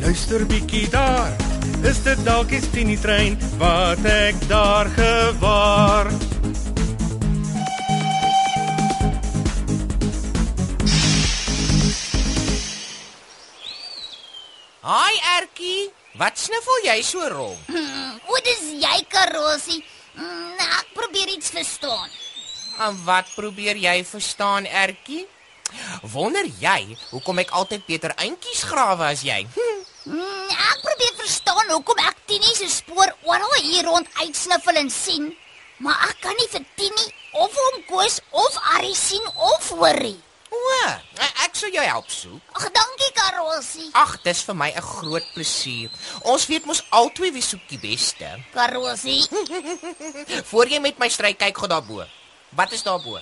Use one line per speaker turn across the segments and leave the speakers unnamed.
luister bietjie daar. Is dit dalk die Tini trein wat ek daar gewaar?
Haai Ertjie, wat sniffel jy so rond?
Wat is jy, Karosie? Mm, nou, ek probeer iets verstaan.
En wat probeer jy verstaan Ertjie? Wonder jy hoekom ek altyd beter eintjies grawe as jy? Hm,
verstaan hoekom ek Tini se spoor oral hier rond uitsniffel en sien, maar ek kan nie vir Tini of hom Koos of Arie sien of hoor nie.
o, ek sou jou help soek.
Ag, dankie Karosie.
Ag, dis vir my 'n groot plesier. Ons weet mos albei wie soek die beste.
Karosie.
Voor jy met my stry kyk gou daarbo. Wat is daarbo?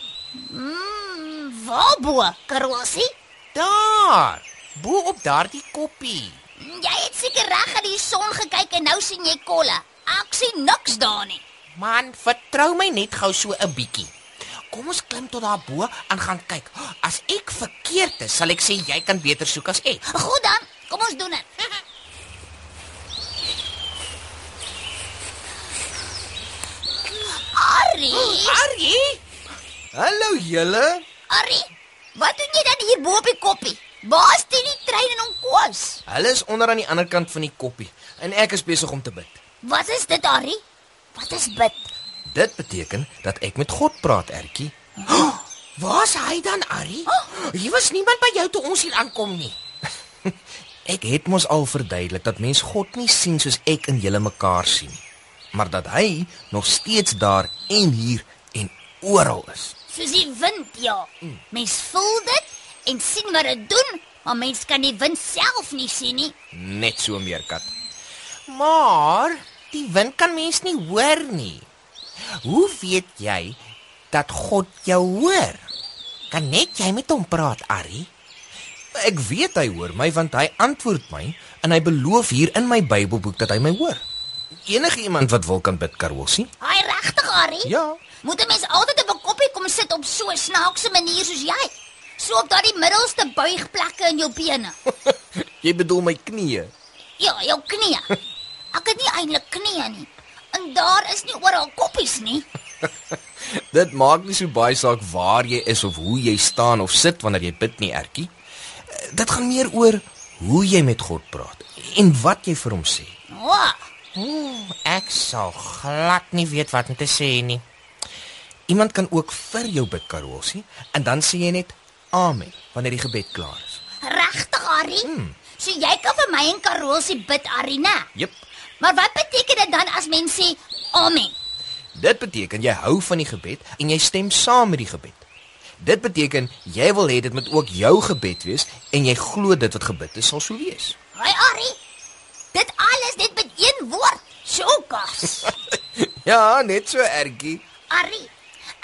Mm, waar bo, Karosie?
Daar. Bo op daardie koppie.
Jy het seker reg aan die son gekyk en nou sien jy kolle. Ek sien niks daar nie.
Man, vertrou my net gou so 'n bietjie. Kom ons klim tot daarbo en gaan kyk. As ek verkeerd is, sal ek sê jy kan beter soek as ek.
Goed dan, kom ons doen dit. Arie,
Arie,
Hallo julle.
Arie, wat doen jy dan hier bo op die koppie? Waar is die trein en hom koos?
Hulle is onder aan die ander kant van die koppie en ek is besig om te bid.
Wat is dit, Arie? Wat is bid?
Dit beteken dat ek met God praat, Ertjie.
waar's hy dan, Arie? Hier was niemand by jou toe ons hier aankom nie.
Ek het mos al verduidelik dat mens God nie sien soos ek en julle mekaar sien, maar dat hy nog steeds daar en hier en oral is.
Soos die wind, ja. Mens voel dit en sien wat dit doen, maar mens kan die wind self nie sien nie.
Net so meerkat.
Maar die wind kan mens nie hoor nie. Hoe weet jy dat God jou hoor? Kan net jy met hom praat, Arie?
Ek weet hy hoor my want hy antwoord my en hy beloof hier in my Bybelboek dat hy my hoor. Enige iemand wat wil kan bid Karosie?
Haai regtig, Arie?
Ja.
Moet 'n mens altyd op 'n koppie kom sit op so 'n snaakse manier soos jy? So op daardie middelste buigplekke in jou bene.
Jy bedoel my knieë.
Ja, jou knie. Ek het nie eintlik knie nie. En daar is nie oral koppies nie.
Dit maak nie so baie saak waar jy is of hoe jy staan of sit wanneer jy bid nie, Ertjie. Eh, Dit gaan meer oor hoe jy met God praat en wat jy vir hom sê.
O,
Ooh, ek sal glad nie weet wat om te sê nie.
Iemand kan ook vir jou bid, Karosie, en dan sê jy net amen wanneer die gebed klaar is.
regtig, Arie? Hmm. So jy kan vir my en Karosie bid, Arie, né?
Jep.
Maar wat beteken dit dan as mens sê amen?
Dit beteken jy hou van die gebed en jy stem saam met die gebed. Dit beteken jy wil hê dit moet ook jou gebed wees en jy glo dit wat gebid is sal so wees.
Haai, Arie. Dit alles net met een woord. Sjokas.
Ja, net so ergie.
Arie,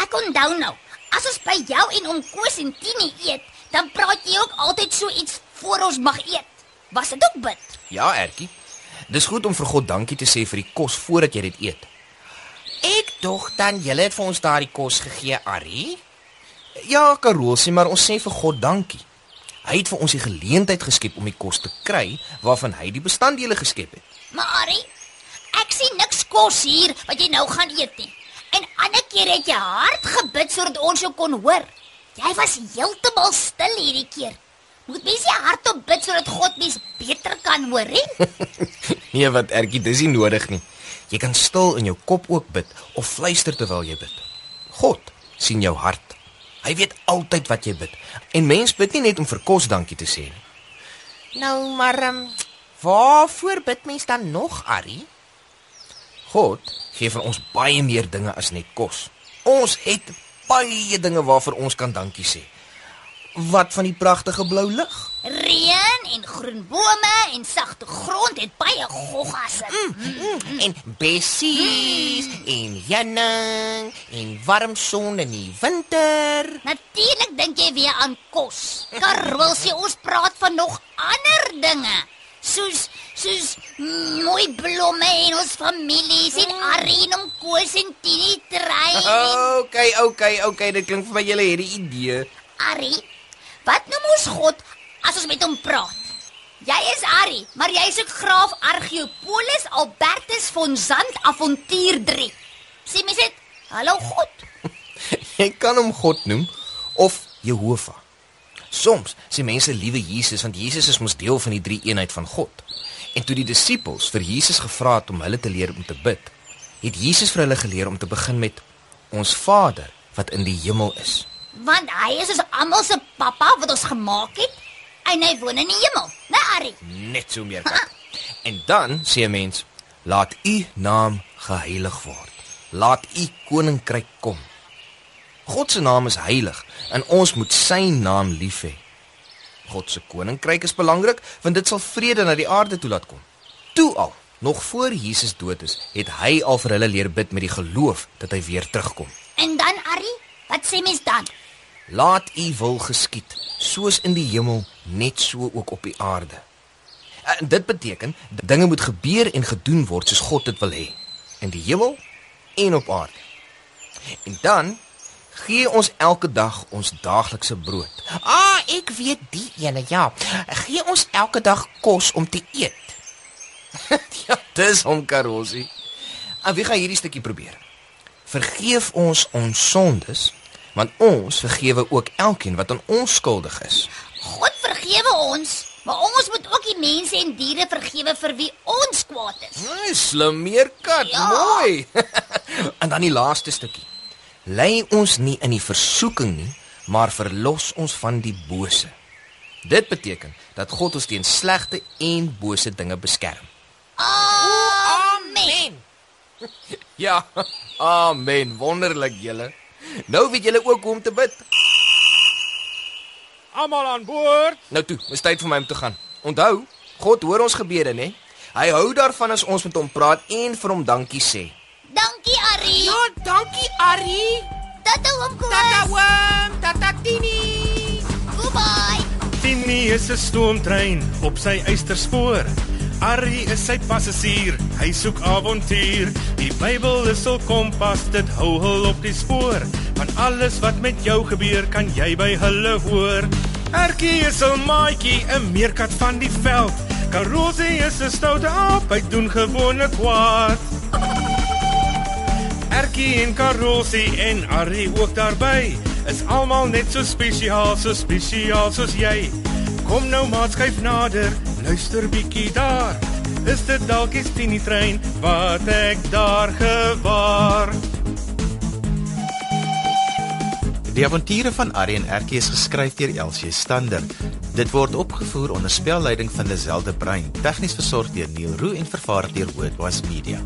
ek onthou nou. As ons by jou en oom Koos en Tini eet, dan praat jy ook altyd so iets voor ons mag eet. Was dit ook bid?
Ja, ergie. Dis goed om vir God dankie te sê vir die kos voordat jy dit eet.
Ek dog dan jy het vir ons daardie kos gegee, Arie.
Ja, Karosie, maar ons sê vir God dankie. Hy het vir ons die geleentheid geskep om die kos te kry waarvan hy die bestanddele geskep het.
Maar Arie, ek sien niks kos hier wat jy nou gaan eet nie. En ander keer het jy hard gebid sodat ons jou kon hoor. Jy was heeltemal stil hierdie keer. Moet mens nie hardop bid sodat God mens beter kan hoor nie?
Nee, wat ergie, dis nie nodig nie. Jy kan stil in jou kop ook bid of fluister terwyl jy bid. God sien jou hart. Hy weet altyd wat jy bid. En mens bid nie net om vir kos dankie te sê nie.
Nou maar um, waarvoor bid mens dan nog, Arrie?
God gee vir ons baie meer dinge as net kos. Ons het baie dinge waarvoor ons kan dankie sê. Wat van die pragtige blou lug?
Reën en groen bome en sagte grond het baie goggasse.
Mm, en bessies en jenning en warm son in die winter.
Natuurlik dink jy weer aan kos. Karel sê ons praat van nog ander dinge. Soos soos mooi blomme en ons families en Arien om kos en Tini trein.
Okay, okay, okay, dit klink vir my julle 'n idee.
Ari, wat noem ons God as ons met hom praat? Jy is Ari, maar jy is ook graaf Argeopolis Albertus von Zand Avontuur 3. Sê mens dit? Hallo God.
Jy kan hom God noem of Jehovah. Soms sê mense liewe Jesus want Jesus is mos deel van die drie eenheid van God. En toe die disippels vir Jesus gevra het om hulle te leer om te bid, het Jesus vir hulle geleer om te begin met ons Vader wat in die hemel is.
Want hy is ons almal se pappa wat ons gemaak het en hy woon in die hemel. Né, Ari?
Net so meer. En dan sê 'n mens, laat u naam geheilig word. Laat u koninkryk kom. God se naam is heilig en ons moet sy naam lief hê. God se koninkryk is belangrik want dit sal vrede na die aarde toe laat kom. Toe al, nog voor Jesus dood is, het hy al vir hulle leer bid met die geloof dat hy weer terugkom.
En dan Ari, wat sê mens dan?
Laat u wil geskied, soos in die hemel, net so ook op die aarde. En dit beteken dinge moet gebeur en gedoen word soos God dit wil hê, in die hemel en op aarde. En dan gee ons elke dag ons daaglikse brood.
Ah, ek weet die ene, ja. Gee ons elke dag kos om te eet.
ja, dis hom Karosie. En wie gaan hierdie stukkie probeer? Vergeef ons ons sondes, want ons vergewe ook elkeen wat aan ons skuldig is.
God vergewe ons, maar ons moet ook die mense en diere vergewe vir wie ons kwaad is.
Nee, slim meerkat,
Ja.
mooi. en dan die laaste stukkie. Lei ons nie in die versoeking nie, maar verlos ons van die bose. Dit beteken dat God ons teen slegte en bose dinge beskerm.
Amen.
Ja. Amen. Wonderlik julle. Nou weet julle ook hoe om te bid.
Almal aan boord.
Nou toe, dis tyd vir my om te gaan. Onthou, God hoor ons gebede, né? Hy hou daarvan as ons met hom praat en vir hom dankie sê.
Dankie Ari.
Ja, dankie Arrie.
Tata oom
Tata
Koos.
oom, tata Tini.
Goodbye.
Tini is 'n stoomtrein op sy eysterspoor. Arrie is sy passasier, hy soek avontuur. Die Bybel is hul kompas, dit hou hul op die spoor. Van alles wat met jou gebeur, kan jy by hulle hoor. Erkie is 'n maatjie, 'n meerkat van die veld. Karosie is 'n stoute aap, hy doen gewone kwaad. Erkie en Karosie en Arrie ook daarby is almal net so spesiaal, so spesiaal soos jy. Kom nou maat skuif nader, luister bietjie daar. Is dit dalk die Tini trein wat ek daar gewaar?
Die avonture van Arrie en Erkie is geskryf deur Elsie Stander. Dit word opgevoer onder spelleiding van Lazelle de Bruin, tegnies versorg deur Neil Roo en vervaar deur Worldwide Media.